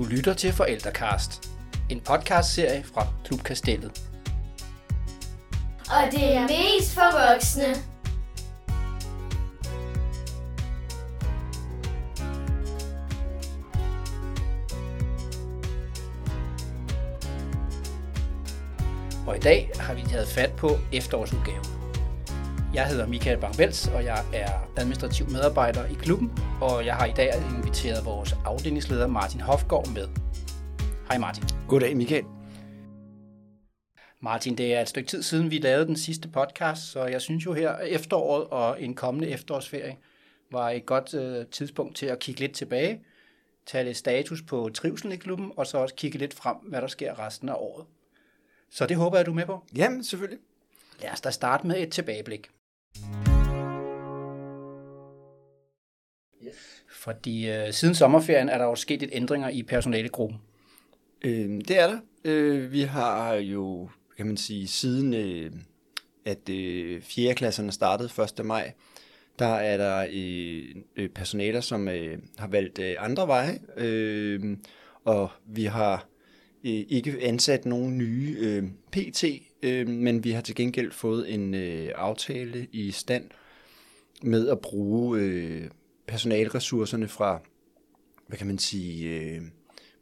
Du lytter til Forældrecast, en podcastserie fra Klub Kastellet. Og det er mest for voksne. Og i dag har vi taget fat på efterårsudgaven. Jeg hedder Michael Bangvels, og jeg er administrativ medarbejder i klubben, og jeg har i dag inviteret vores afdelingsleder Martin Hofgaard med. Hej Martin. Goddag Michael. Martin, det er et stykke tid siden, vi lavede den sidste podcast, så jeg synes jo her efteråret og en kommende efterårsferie var et godt øh, tidspunkt til at kigge lidt tilbage, tage lidt status på trivselen i klubben, og så også kigge lidt frem, hvad der sker resten af året. Så det håber jeg, du er med på. Jamen, selvfølgelig. Lad os da starte med et tilbageblik. Fordi øh, siden sommerferien er der jo sket lidt ændringer i personalegruppen. Øh, det er der. Øh, vi har jo, kan man sige, siden øh, at øh, 4. klasserne startede 1. maj, der er der øh, øh, personaler, som øh, har valgt øh, andre veje, øh, og vi har øh, ikke ansat nogen nye øh, PT, øh, men vi har til gengæld fået en øh, aftale i stand med at bruge øh, personalressourcerne fra, hvad kan man sige, øh,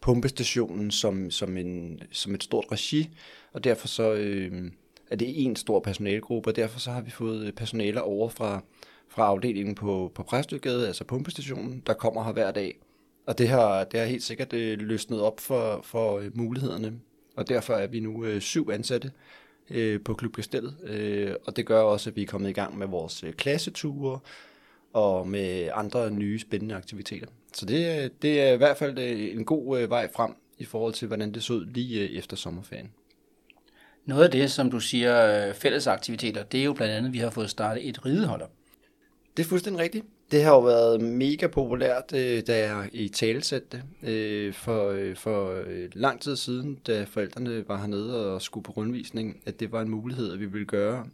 pumpestationen som, som, en, som et stort regi, og derfor så øh, er det en stor personalegruppe, og derfor så har vi fået øh, personaler over fra, fra afdelingen på, på Præstøgade, altså pumpestationen, der kommer her hver dag. Og det har, det har helt sikkert øh, løsnet op for, for øh, mulighederne, og derfor er vi nu øh, syv ansatte øh, på Klub Kastellet, øh, og det gør også, at vi er kommet i gang med vores øh, klasseture og med andre nye spændende aktiviteter. Så det, det er i hvert fald øh, en god øh, vej frem i forhold til, hvordan det så ud lige øh, efter sommerferien. Noget af det, som du siger, fælles aktiviteter, det er jo blandt andet, at vi har fået startet et rideholder. Det er fuldstændig rigtigt. Det har jo været mega populært, da jeg i talesætte det for, for lang tid siden, da forældrene var hernede og skulle på rundvisning, at det var en mulighed, at vi ville gøre.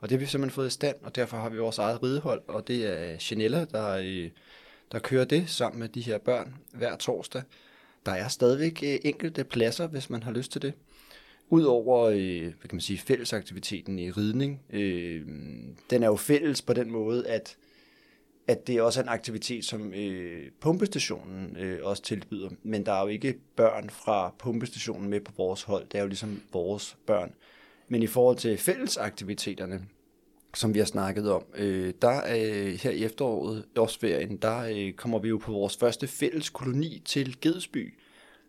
Og det har vi simpelthen fået i stand, og derfor har vi vores eget ridehold, og det er øh, Chanella, der, øh, der kører det sammen med de her børn hver torsdag. Der er stadigvæk øh, enkelte pladser, hvis man har lyst til det. Udover hvad kan man sige, fællesaktiviteten i ridning, øh, den er jo fælles på den måde, at at det også er en aktivitet, som øh, pumpestationen øh, også tilbyder. Men der er jo ikke børn fra pumpestationen med på vores hold. Det er jo ligesom vores børn. Men i forhold til fællesaktiviteterne, som vi har snakket om, øh, der øh, her i efteråret, årsferien, der øh, kommer vi jo på vores første fælles koloni til Gedsby,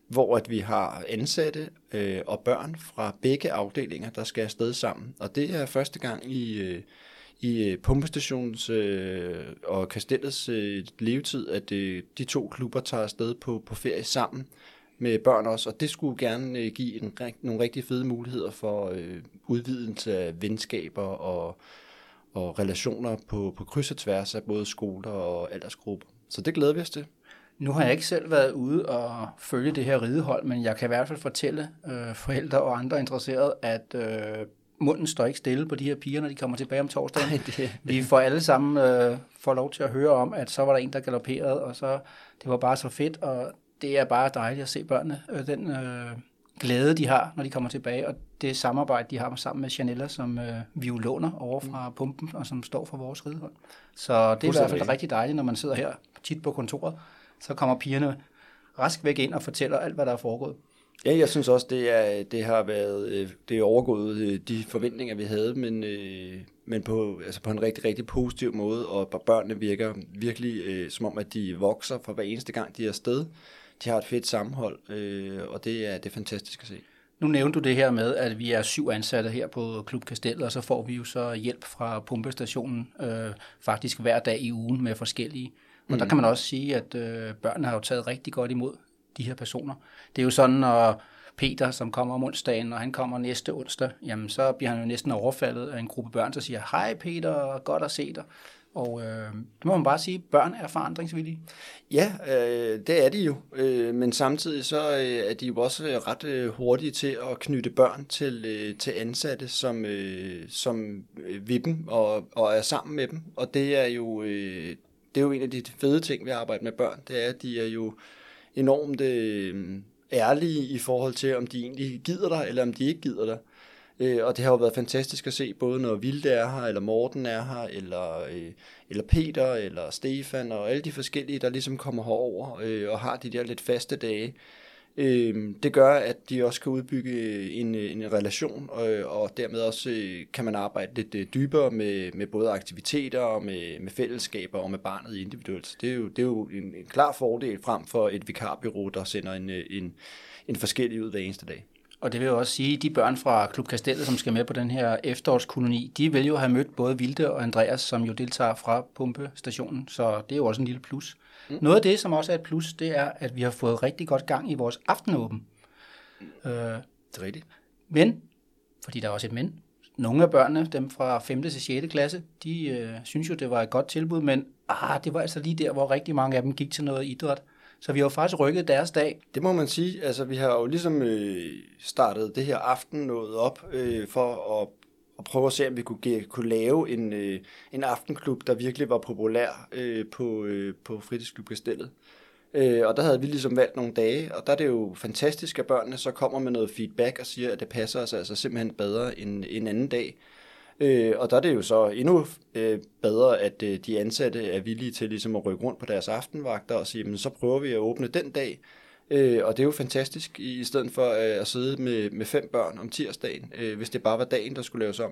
hvor at vi har ansatte øh, og børn fra begge afdelinger, der skal afsted sammen. Og det er første gang i, øh, i øh, pumpestations øh, og kastellets øh, levetid, at øh, de to klubber tager afsted på, på ferie sammen med børn også, og det skulle gerne øh, give en, nogle rigtig fede muligheder for øh, udvidelse af venskaber og, og relationer på, på kryds og tværs af både skoler og aldersgrupper. Så det glæder vi os til. Nu har jeg ikke selv været ude og følge det her ridehold, men jeg kan i hvert fald fortælle øh, forældre og andre interesserede, at øh, munden står ikke stille på de her piger, når de kommer tilbage om torsdagen. Ej, det. Vi får alle sammen øh, får lov til at høre om, at så var der en, der galopperede, og så det var bare så fedt, og det er bare dejligt at se børnene, øh, den øh, glæde, de har, når de kommer tilbage, og det samarbejde, de har sammen med Janella, som øh, vi jo låner over fra mm. pumpen, og som står for vores ridehold. Så det er i hvert fald rigtig dejligt, når man sidder her tit på kontoret, så kommer pigerne rask væk ind og fortæller alt, hvad der er foregået. Ja, jeg synes også, det, er, det har været øh, det er overgået øh, de forventninger, vi havde, men, øh, men på, altså på en rigtig, rigtig positiv måde, og børnene virker virkelig som om, at de vokser for hver eneste gang, de er afsted de har et fedt sammenhold, øh, og det er, det er fantastisk at se. Nu nævnte du det her med, at vi er syv ansatte her på Klub Kastellet, og så får vi jo så hjælp fra pumpestationen øh, faktisk hver dag i ugen med forskellige. Og mm. der kan man også sige, at øh, børnene har jo taget rigtig godt imod de her personer. Det er jo sådan, når Peter, som kommer om onsdagen, og han kommer næste onsdag, jamen så bliver han jo næsten overfaldet af en gruppe børn, der siger, hej Peter, godt at se dig. Og øh, det må man bare sige, børn er forandringsvillige. Ja, øh, det er de jo. Øh, men samtidig så øh, er de jo også øh, ret øh, hurtige til at knytte børn til, øh, til ansatte, som, øh, som øh, vil dem og, og er sammen med dem. Og det er jo... Øh, det er jo en af de fede ting ved at arbejde med børn, det er, at de er jo enormt øh, ærlige i forhold til, om de egentlig gider dig, eller om de ikke gider dig. Øh, og det har jo været fantastisk at se, både når Vilde er her, eller Morten er her, eller, øh, eller Peter, eller Stefan, og alle de forskellige, der ligesom kommer herover øh, og har de der lidt faste dage. Øh, det gør, at de også kan udbygge en, øh, en relation, og, og dermed også øh, kan man arbejde lidt øh, dybere med, med både aktiviteter og med, med fællesskaber og med barnet individuelt. Det er jo, det er jo en, en klar fordel frem for et vikarbyrå, der sender en, øh, en, en forskellig ud hver eneste dag. Og det vil jo også sige, at de børn fra Klub Kastellet, som skal med på den her efterårskoloni, de vil jo have mødt både Vilde og Andreas, som jo deltager fra pumpestationen, så det er jo også en lille plus. Mm. Noget af det, som også er et plus, det er, at vi har fået rigtig godt gang i vores aftenåben. Øh, det er rigtigt. Men, fordi der er også et men, nogle af børnene, dem fra 5. til 6. klasse, de øh, synes jo, det var et godt tilbud, men ah, det var altså lige der, hvor rigtig mange af dem gik til noget idræt. Så vi har jo faktisk rykket deres dag. Det må man sige. Altså, vi har jo ligesom øh, startet det her aften noget op øh, for at, at prøve at se, om vi kunne, kunne lave en, øh, en aftenklub, der virkelig var populær øh, på, øh, på fritidsklubkastellet. Øh, og der havde vi ligesom valgt nogle dage, og der er det jo fantastisk, at børnene så kommer med noget feedback og siger, at det passer os altså simpelthen bedre end en anden dag. Øh, og der er det jo så endnu øh, bedre, at øh, de ansatte er villige til ligesom at rykke rundt på deres aftenvagter og sige, men så prøver vi at åbne den dag. Øh, og det er jo fantastisk, i, i stedet for øh, at sidde med, med fem børn om tirsdagen, øh, hvis det bare var dagen, der skulle laves om.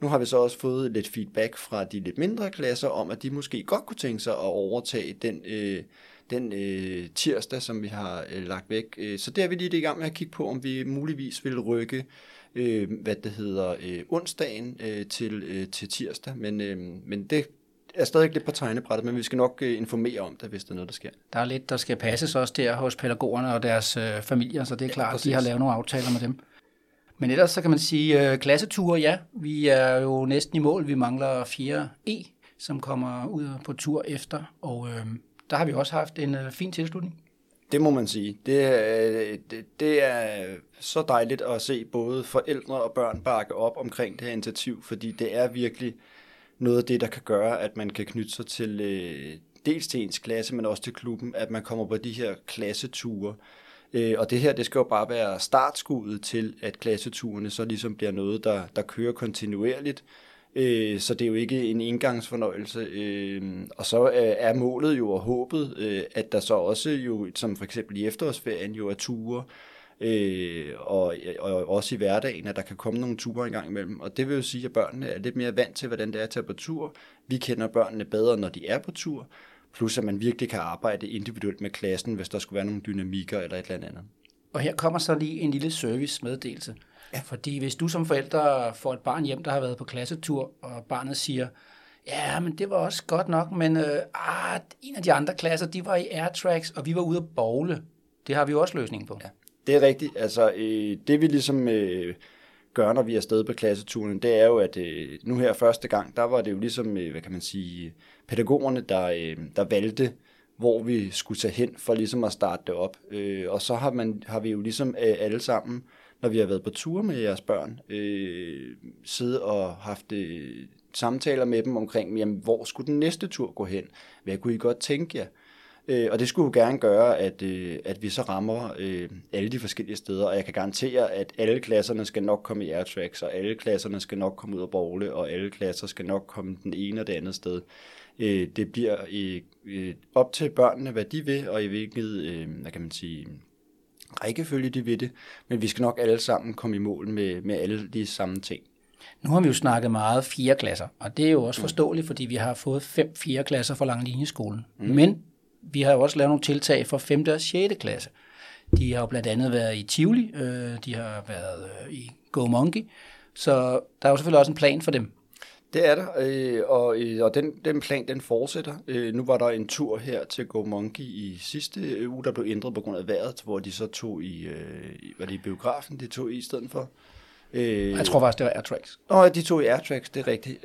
Nu har vi så også fået lidt feedback fra de lidt mindre klasser om, at de måske godt kunne tænke sig at overtage den, øh, den øh, tirsdag, som vi har øh, lagt væk. Øh, så der er vi lige i gang med at kigge på, om vi muligvis vil rykke øh, hvad det hedder, øh, onsdagen øh, til, øh, til tirsdag. Men, øh, men det er stadig lidt på tegnebrættet, men vi skal nok øh, informere om det, hvis der er noget, der sker. Der er lidt, der skal passes også der hos pædagogerne og deres øh, familier, så det er ja, klart, at de har lavet nogle aftaler med dem. Men ellers så kan man sige, øh, klasseture, ja, vi er jo næsten i mål. Vi mangler 4 E, som kommer ud på tur efter, og øh, der har vi også haft en øh, fin tilslutning. Det må man sige. Det, øh, det, det er så dejligt at se både forældre og børn bakke op omkring det her initiativ, fordi det er virkelig noget af det, der kan gøre, at man kan knytte sig til øh, dels til ens klasse, men også til klubben, at man kommer på de her klasseture. Øh, og det her, det skal jo bare være startskuddet til, at klasseturene så ligesom bliver noget, der, der kører kontinuerligt, Øh, så det er jo ikke en engangsfornøjelse. Øh, og så øh, er målet jo og håbet, øh, at der så også jo, som for eksempel i efterårsferien, jo er ture, øh, og, og også i hverdagen, at der kan komme nogle ture engang imellem. Og det vil jo sige, at børnene er lidt mere vant til, hvordan det er at tage på tur. Vi kender børnene bedre, når de er på tur, plus at man virkelig kan arbejde individuelt med klassen, hvis der skulle være nogle dynamikker eller et eller andet. Og her kommer så lige en lille service-meddelelse. Ja. Fordi hvis du som forælder får et barn hjem, der har været på klassetur, og barnet siger, ja, men det var også godt nok, men øh, ah, en af de andre klasser, de var i Airtracks, og vi var ude at bowle. Det har vi jo også løsningen på. Ja, det er rigtigt. Altså, øh, det vi ligesom øh, gør, når vi er afsted på klasseturen, det er jo, at øh, nu her første gang, der var det jo ligesom, øh, hvad kan man sige, pædagogerne, der, øh, der valgte, hvor vi skulle tage hen for ligesom at starte det op. Øh, og så har, man, har vi jo ligesom øh, alle sammen når vi har været på tur med jeres børn, øh, sidde og haft øh, samtaler med dem omkring, jamen, hvor skulle den næste tur gå hen? Hvad kunne I godt tænke jer? Øh, og det skulle jo gerne gøre, at, øh, at vi så rammer øh, alle de forskellige steder, og jeg kan garantere, at alle klasserne skal nok komme i Airtracks, og alle klasserne skal nok komme ud af Borgle, og alle klasser skal nok komme den ene og det andet sted. Øh, det bliver øh, øh, op til børnene, hvad de vil, og i hvilket, øh, hvad kan man sige, rækkefølge de ved det, men vi skal nok alle sammen komme i mål med, med alle de samme ting. Nu har vi jo snakket meget fire klasser, og det er jo også mm. forståeligt, fordi vi har fået fem fire klasser for Langlinjeskolen. Mm. Men vi har jo også lavet nogle tiltag for 5. og 6. klasse. De har jo blandt andet været i Tivoli, øh, de har været øh, i Go Monkey, så der er jo selvfølgelig også en plan for dem. Det er der, øh, og, øh, og den, den plan den fortsætter. Øh, nu var der en tur her til Go Monkey i sidste uge, der blev ændret på grund af vejret, hvor de så tog i, var det i biografen, de tog i i stedet for. Jeg tror faktisk, det var Airtracks. Nå, de tog i Airtracks, det er rigtigt.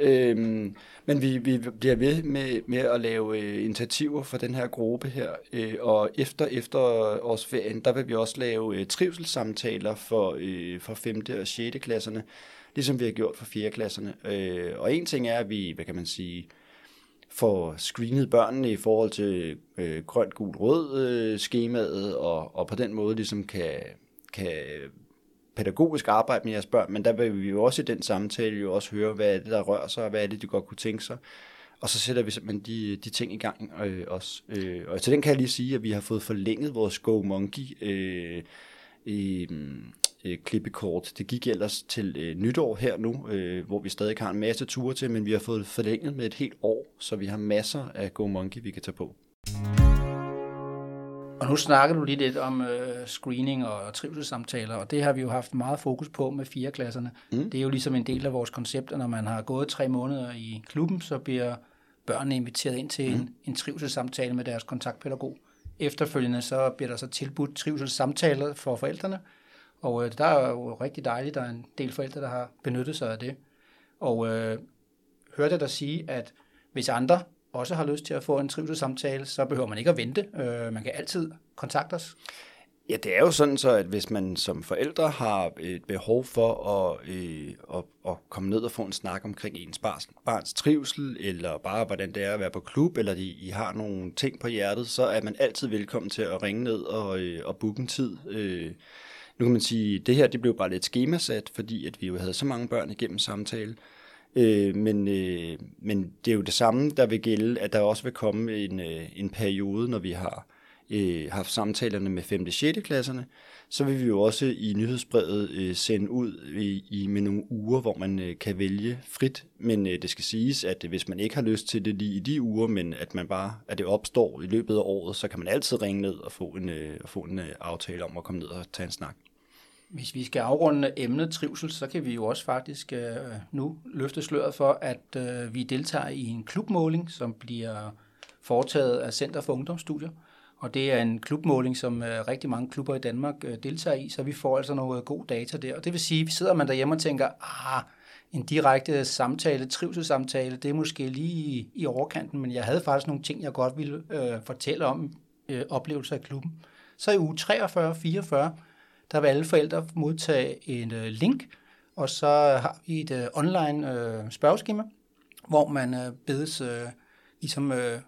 men vi, vi bliver ved med, med at lave initiativer for den her gruppe her, og efter efterårsferien, der vil vi også lave trivselssamtaler for, for 5. og 6. klasserne, ligesom vi har gjort for 4. klasserne. Øh, og en ting er, at vi, hvad kan man sige, får screenet børnene i forhold til øh, grønt, gul, rød øh, skemaet, og, og på den måde ligesom kan, kan pædagogisk arbejde med jeres børn, men der vil vi jo også i den samtale jo også høre, hvad er det, der rører sig, og hvad er det, de godt kunne tænke sig. Og så sætter vi simpelthen de, de ting i gang øh, også. Øh, og til den kan jeg lige sige, at vi har fået forlænget vores Go Monkey øh, øh, øh, klippekort. Det gik ellers til øh, nytår her nu, øh, hvor vi stadig har en masse ture til, men vi har fået forlænget med et helt år, så vi har masser af Go Monkey, vi kan tage på. Og nu snakker du lige lidt om øh, screening og trivselssamtaler, og det har vi jo haft meget fokus på med fire klasserne. Mm. Det er jo ligesom en del af vores koncept, at når man har gået tre måneder i klubben, så bliver børnene inviteret ind til mm. en, en trivselssamtale med deres kontaktpædagog. Efterfølgende så bliver der så tilbudt trivselssamtaler for forældrene, og øh, der er jo rigtig dejligt, der er en del forældre, der har benyttet sig af det. Og øh, hørte jeg dig sige, at hvis andre også har lyst til at få en trivselssamtale, så behøver man ikke at vente. Øh, man kan altid kontakte os. Ja, det er jo sådan så, at hvis man som forældre har et behov for at, øh, at, at komme ned og få en snak omkring ens barns, barns trivsel, eller bare hvordan det er at være på klub, eller de, I har nogle ting på hjertet, så er man altid velkommen til at ringe ned og, øh, og booke en tid. Øh, nu kan man sige, at det her det blev bare lidt skemasat, fordi at vi jo havde så mange børn igennem samtale. Øh, men, øh, men det er jo det samme, der vil gælde, at der også vil komme en, øh, en periode, når vi har øh, haft samtalerne med 5. og 6. klasserne, så vil vi jo også i nyhedsbrevet øh, sende ud i, i med nogle uger, hvor man øh, kan vælge frit. Men øh, det skal siges, at hvis man ikke har lyst til det lige i de uger, men at man bare at det opstår i løbet af året, så kan man altid ringe ned og få en, øh, få en øh, aftale om at komme ned og tage en snak. Hvis vi skal afrunde emnet trivsel, så kan vi jo også faktisk øh, nu løfte sløret for, at øh, vi deltager i en klubmåling, som bliver foretaget af Center for Ungdomsstudier. Og det er en klubmåling, som øh, rigtig mange klubber i Danmark øh, deltager i, så vi får altså noget god data der. Og det vil sige, at sidder man derhjemme og tænker, ah, en direkte samtale, trivselssamtale, det er måske lige i, i overkanten, men jeg havde faktisk nogle ting, jeg godt ville øh, fortælle om øh, oplevelser af klubben. Så i uge 43-44, der vil alle forældre modtage en øh, link, og så har vi et øh, online øh, spørgeskema, hvor man øh, bedes øh, ligesom øh,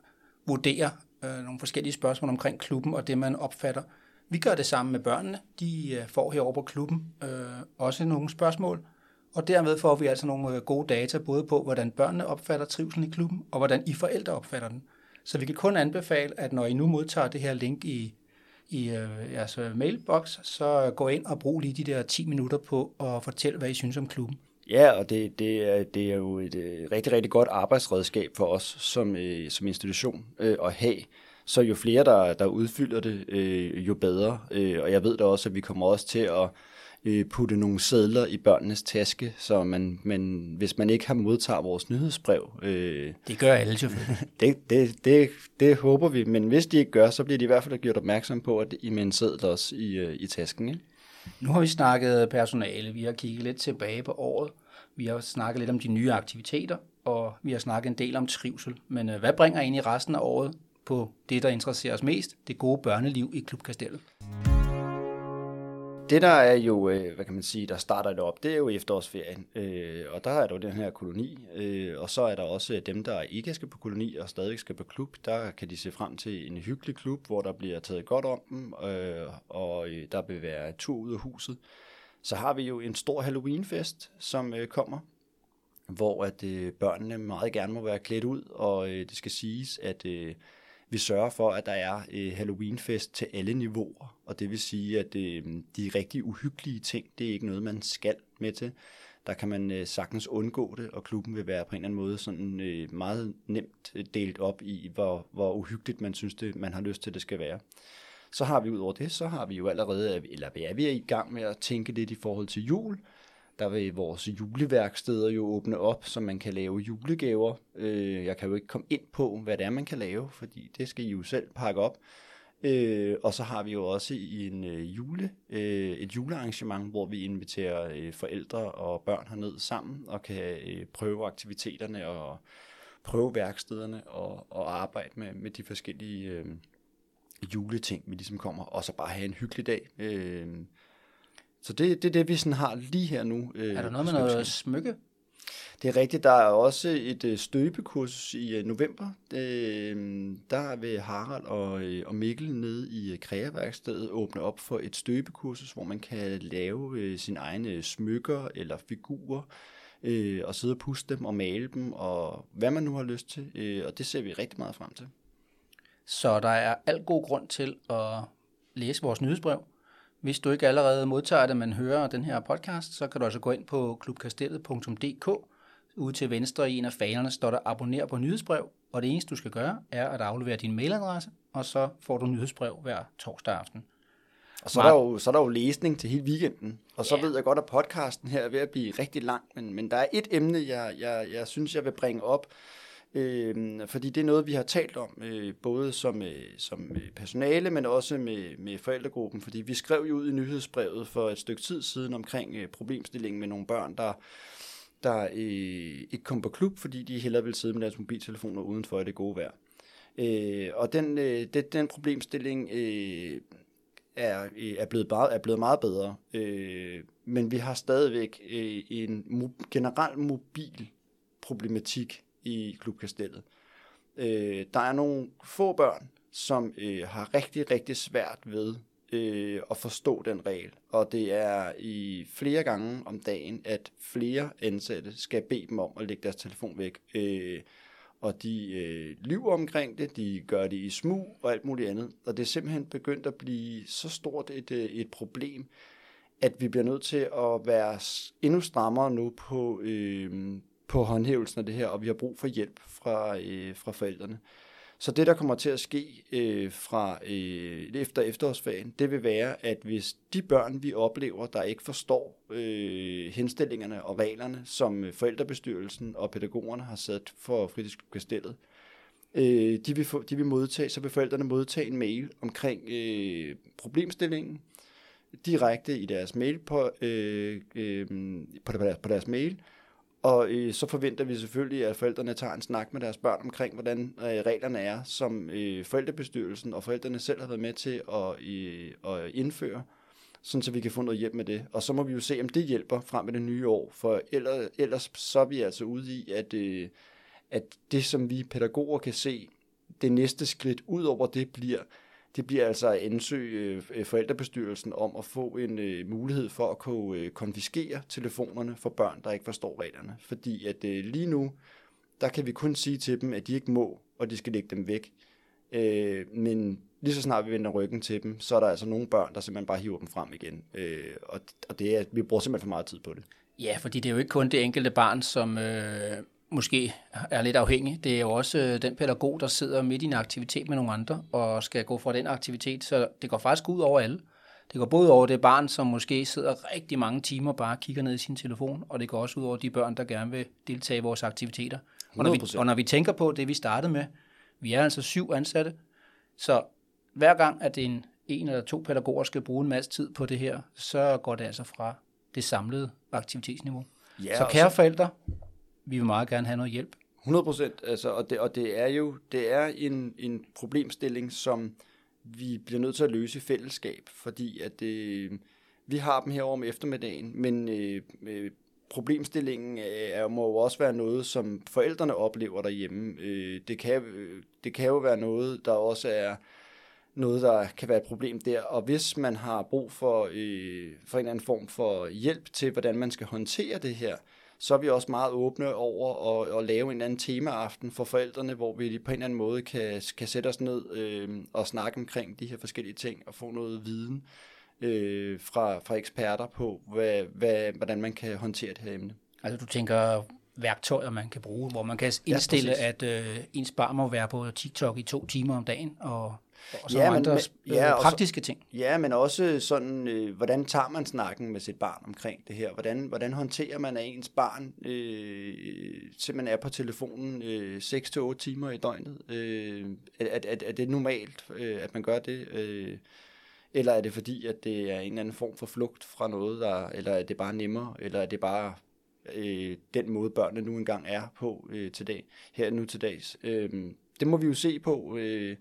vurdere øh, nogle forskellige spørgsmål omkring klubben og det, man opfatter. Vi gør det samme med børnene. De øh, får herover på klubben øh, også nogle spørgsmål, og dermed får vi altså nogle øh, gode data, både på, hvordan børnene opfatter trivselen i klubben, og hvordan I forældre opfatter den. Så vi kan kun anbefale, at når I nu modtager det her link i i øh, jeres øh, mailbox, så øh, gå ind og brug lige de der 10 minutter på at fortælle, hvad I synes om klubben. Ja, og det, det, er, det er jo et øh, rigtig, rigtig godt arbejdsredskab for os som, øh, som institution øh, at have. Så jo flere, der, der udfylder det, øh, jo bedre. Øh, og jeg ved da også, at vi kommer også til at øh, putte nogle sædler i børnenes taske, så man, man, hvis man ikke har modtaget vores nyhedsbrev... Øh, det gør alle selvfølgelig. det, det, det, det håber vi, men hvis de ikke gør, så bliver de i hvert fald gjort opmærksom på, at I med en sædel også i, øh, i tasken. Ikke? Nu har vi snakket personale, vi har kigget lidt tilbage på året, vi har snakket lidt om de nye aktiviteter, og vi har snakket en del om trivsel. Men øh, hvad bringer egentlig resten af året på det, der interesserer os mest, det gode børneliv i Klub Kastellet? Det der er jo, øh, hvad kan man sige, der starter det op, det er jo efterårsferien, øh, og der er der jo den her koloni, øh, og så er der også dem, der ikke skal på koloni og stadig skal på klub, der kan de se frem til en hyggelig klub, hvor der bliver taget godt om dem, øh, og øh, der vil være tur ud af huset. Så har vi jo en stor Halloweenfest, som øh, kommer, hvor at børnene meget gerne må være klædt ud, og det skal siges, at vi sørger for, at der er øh, Halloweenfest til alle niveauer, og det vil sige, at øh, de rigtig uhyggelige ting, det er ikke noget, man skal med til. Der kan man øh, sagtens undgå det, og klubben vil være på en eller anden måde sådan øh, meget nemt øh, delt op i, hvor, hvor uhyggeligt man synes, det, man har lyst til, det skal være. Så har vi ud over det, så har vi jo allerede, eller vi er vi i gang med at tænke lidt i forhold til jul, der vil vores juleværksteder jo åbne op, så man kan lave julegaver. Øh, jeg kan jo ikke komme ind på, hvad det er, man kan lave, fordi det skal I jo selv pakke op. Øh, og så har vi jo også en øh, jule, øh, et julearrangement, hvor vi inviterer øh, forældre og børn herned sammen og kan øh, prøve aktiviteterne og prøve værkstederne og, og arbejde med, med de forskellige øh, juleting, vi ligesom kommer, og så bare have en hyggelig dag. Øh, så det, det er det, vi sådan har lige her nu. Øh, er der noget med noget smykke? Det er rigtigt, der er også et øh, støbekursus i øh, november. Øh, der vil Harald og, øh, og Mikkel nede i øh, Kreaværkstedet åbne op for et støbekursus, hvor man kan lave øh, sine egne smykker eller figurer, øh, og sidde og puste dem og male dem, og hvad man nu har lyst til. Øh, og det ser vi rigtig meget frem til. Så der er al god grund til at læse vores nyhedsbrev. Hvis du ikke allerede modtager det, men hører den her podcast, så kan du altså gå ind på klubkastellet.dk. Ude til venstre i en af fanerne står der abonner på nyhedsbrev, og det eneste du skal gøre er at aflevere din mailadresse, og så får du nyhedsbrev hver torsdag aften. Og så er, der jo, så er der jo læsning til hele weekenden. Og så Ja. ved jeg godt, at podcasten her er ved at blive rigtig lang. Men, men der er et emne, jeg, jeg, jeg synes, jeg vil bringe op. Øh, fordi det er noget, vi har talt om, øh, både som, øh, som øh, personale, men også med, med forældregruppen. Fordi vi skrev jo ud i nyhedsbrevet for et stykke tid siden omkring øh, problemstillingen med nogle børn, der der øh, ikke kom på klub, fordi de hellere ville sidde med deres mobiltelefoner udenfor i det gode vejr. Øh, og den, øh, den, den problemstilling øh, er, øh, er, blevet bare, er blevet meget bedre. Øh, men vi har stadigvæk øh, en mo- generel mobil problematik i klubkastellet. Øh, der er nogle få børn, som øh, har rigtig, rigtig svært ved øh, at forstå den regel. Og det er i flere gange om dagen, at flere ansatte skal bede dem om at lægge deres telefon væk. Øh, og de øh, lyver omkring det, de gør det i smug og alt muligt andet. Og det er simpelthen begyndt at blive så stort et, øh, et problem, at vi bliver nødt til at være endnu strammere nu på, øh, på håndhævelsen af det her, og vi har brug for hjælp fra, øh, fra forældrene. Så det, der kommer til at ske øh, fra øh, efter efterårsferien, det vil være, at hvis de børn, vi oplever, der ikke forstår øh, henstillingerne og reglerne, som øh, forældrebestyrelsen og pædagogerne har sat for fritidskastellet, øh, de, vil få, de vil modtage, så vil forældrene modtage en mail omkring øh, problemstillingen direkte i deres mail på, øh, øh, på, deres, på deres mail, og øh, så forventer vi selvfølgelig, at forældrene tager en snak med deres børn omkring, hvordan øh, reglerne er, som øh, forældrebestyrelsen og forældrene selv har været med til at, øh, at indføre, sådan så vi kan få noget hjælp med det. Og så må vi jo se, om det hjælper frem med det nye år, for ellers, ellers så er vi altså ude i, at, øh, at det, som vi pædagoger kan se, det næste skridt ud over det bliver, det bliver altså at ansøge øh, øh, forældrebestyrelsen om at få en øh, mulighed for at kunne øh, konfiskere telefonerne for børn, der ikke forstår reglerne. Fordi at øh, lige nu, der kan vi kun sige til dem, at de ikke må, og de skal lægge dem væk. Øh, men lige så snart vi vender ryggen til dem, så er der altså nogle børn, der simpelthen bare hiver dem frem igen. Øh, og og det er, vi bruger simpelthen for meget tid på det. Ja, fordi det er jo ikke kun det enkelte barn, som øh, måske er lidt afhængig. Det er jo også øh, den pædagog, der sidder midt i en aktivitet med nogle andre, og skal gå fra den aktivitet. Så det går faktisk ud over alle. Det går både over det barn, som måske sidder rigtig mange timer bare og kigger ned i sin telefon, og det går også ud over de børn, der gerne vil deltage i vores aktiviteter. Og når, vi, 100%. og når vi tænker på det, vi startede med, vi er altså syv ansatte, så hver gang, at en, en eller to pædagoger skal bruge en masse tid på det her, så går det altså fra det samlede aktivitetsniveau. Ja, så kære forældre, vi vil meget gerne have noget hjælp. 100 procent, altså, og, det, og det er jo det er en, en problemstilling, som vi bliver nødt til at løse i fællesskab, fordi at øh, vi har dem herovre om eftermiddagen, men øh, øh, problemstillingen øh, er, må jo også være noget, som forældrene oplever derhjemme. Øh, det, kan, øh, det kan jo være noget, der også er noget, der kan være et problem der. Og hvis man har brug for, øh, for en eller anden form for hjælp til, hvordan man skal håndtere det her, så er vi også meget åbne over at, at lave en eller anden temaaften for forældrene, hvor vi på en eller anden måde kan, kan sætte os ned øh, og snakke omkring de her forskellige ting og få noget viden øh, fra, fra eksperter på, hvad, hvad, hvordan man kan håndtere det her emne. Altså du tænker værktøjer, man kan bruge, hvor man kan indstille, præcis. at øh, ens barn må være på TikTok i to timer om dagen, og, og så Ja, andre men- ja, øh, praktiske ting. Ja, men også sådan, øh, hvordan tager man snakken med sit barn omkring det her? Hvordan, hvordan håndterer man, at ens barn øh, simpelthen er på telefonen øh, 6-8 timer i døgnet? Øh, er, er, er det normalt, øh, at man gør det? Øh, eller er det fordi, at det er en eller anden form for flugt fra noget, der, eller er det bare nemmere, eller er det bare øh, den måde, børnene nu engang er på øh, til dag, her nu til dags? Øh, det må vi jo se på. Øh,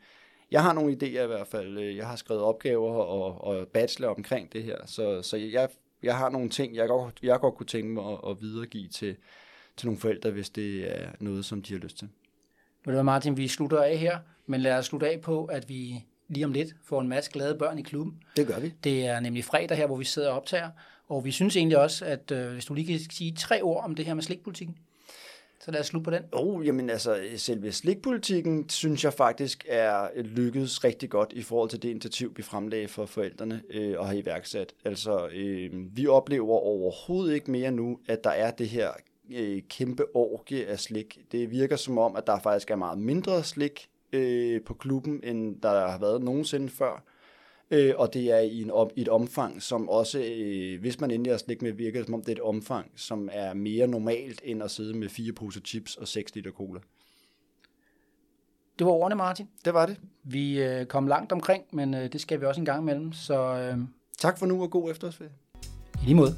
jeg har nogle idéer i hvert fald. Øh, Jeg har skrevet opgaver og, og bachelor omkring det her, så, så jeg, jeg har nogle ting, jeg godt, jeg godt kunne tænke mig at, at videregive til, til nogle forældre, hvis det er noget, som de har lyst til. Ved du Martin, vi slutter af her, men lad os slutte af på, at vi lige om lidt får en masse glade børn i klubben. Det gør vi. Det er nemlig fredag her, hvor vi sidder og optager, og vi synes egentlig også, at øh, hvis du lige kan sige tre ord om det her med slikpolitikken, så lad os slutte på den. Oh, jamen altså, selve slikpolitikken, synes jeg faktisk er lykkedes rigtig godt i forhold til det initiativ, vi fremlagde for forældrene øh, og har iværksat. Altså, øh, vi oplever overhovedet ikke mere nu, at der er det her øh, kæmpe orgie af slik. Det virker som om, at der faktisk er meget mindre slik øh, på klubben, end der har været nogensinde før. Øh, og det er i, en, i et omfang, som også, øh, hvis man endelig har slik med, virker som om det er et omfang, som er mere normalt, end at sidde med fire poser chips og 6 liter cola. Det var ordene, Martin. Det var det. Vi øh, kom langt omkring, men øh, det skal vi også en gang imellem, så øh, Tak for nu, og god efterårsferie. i lige måde.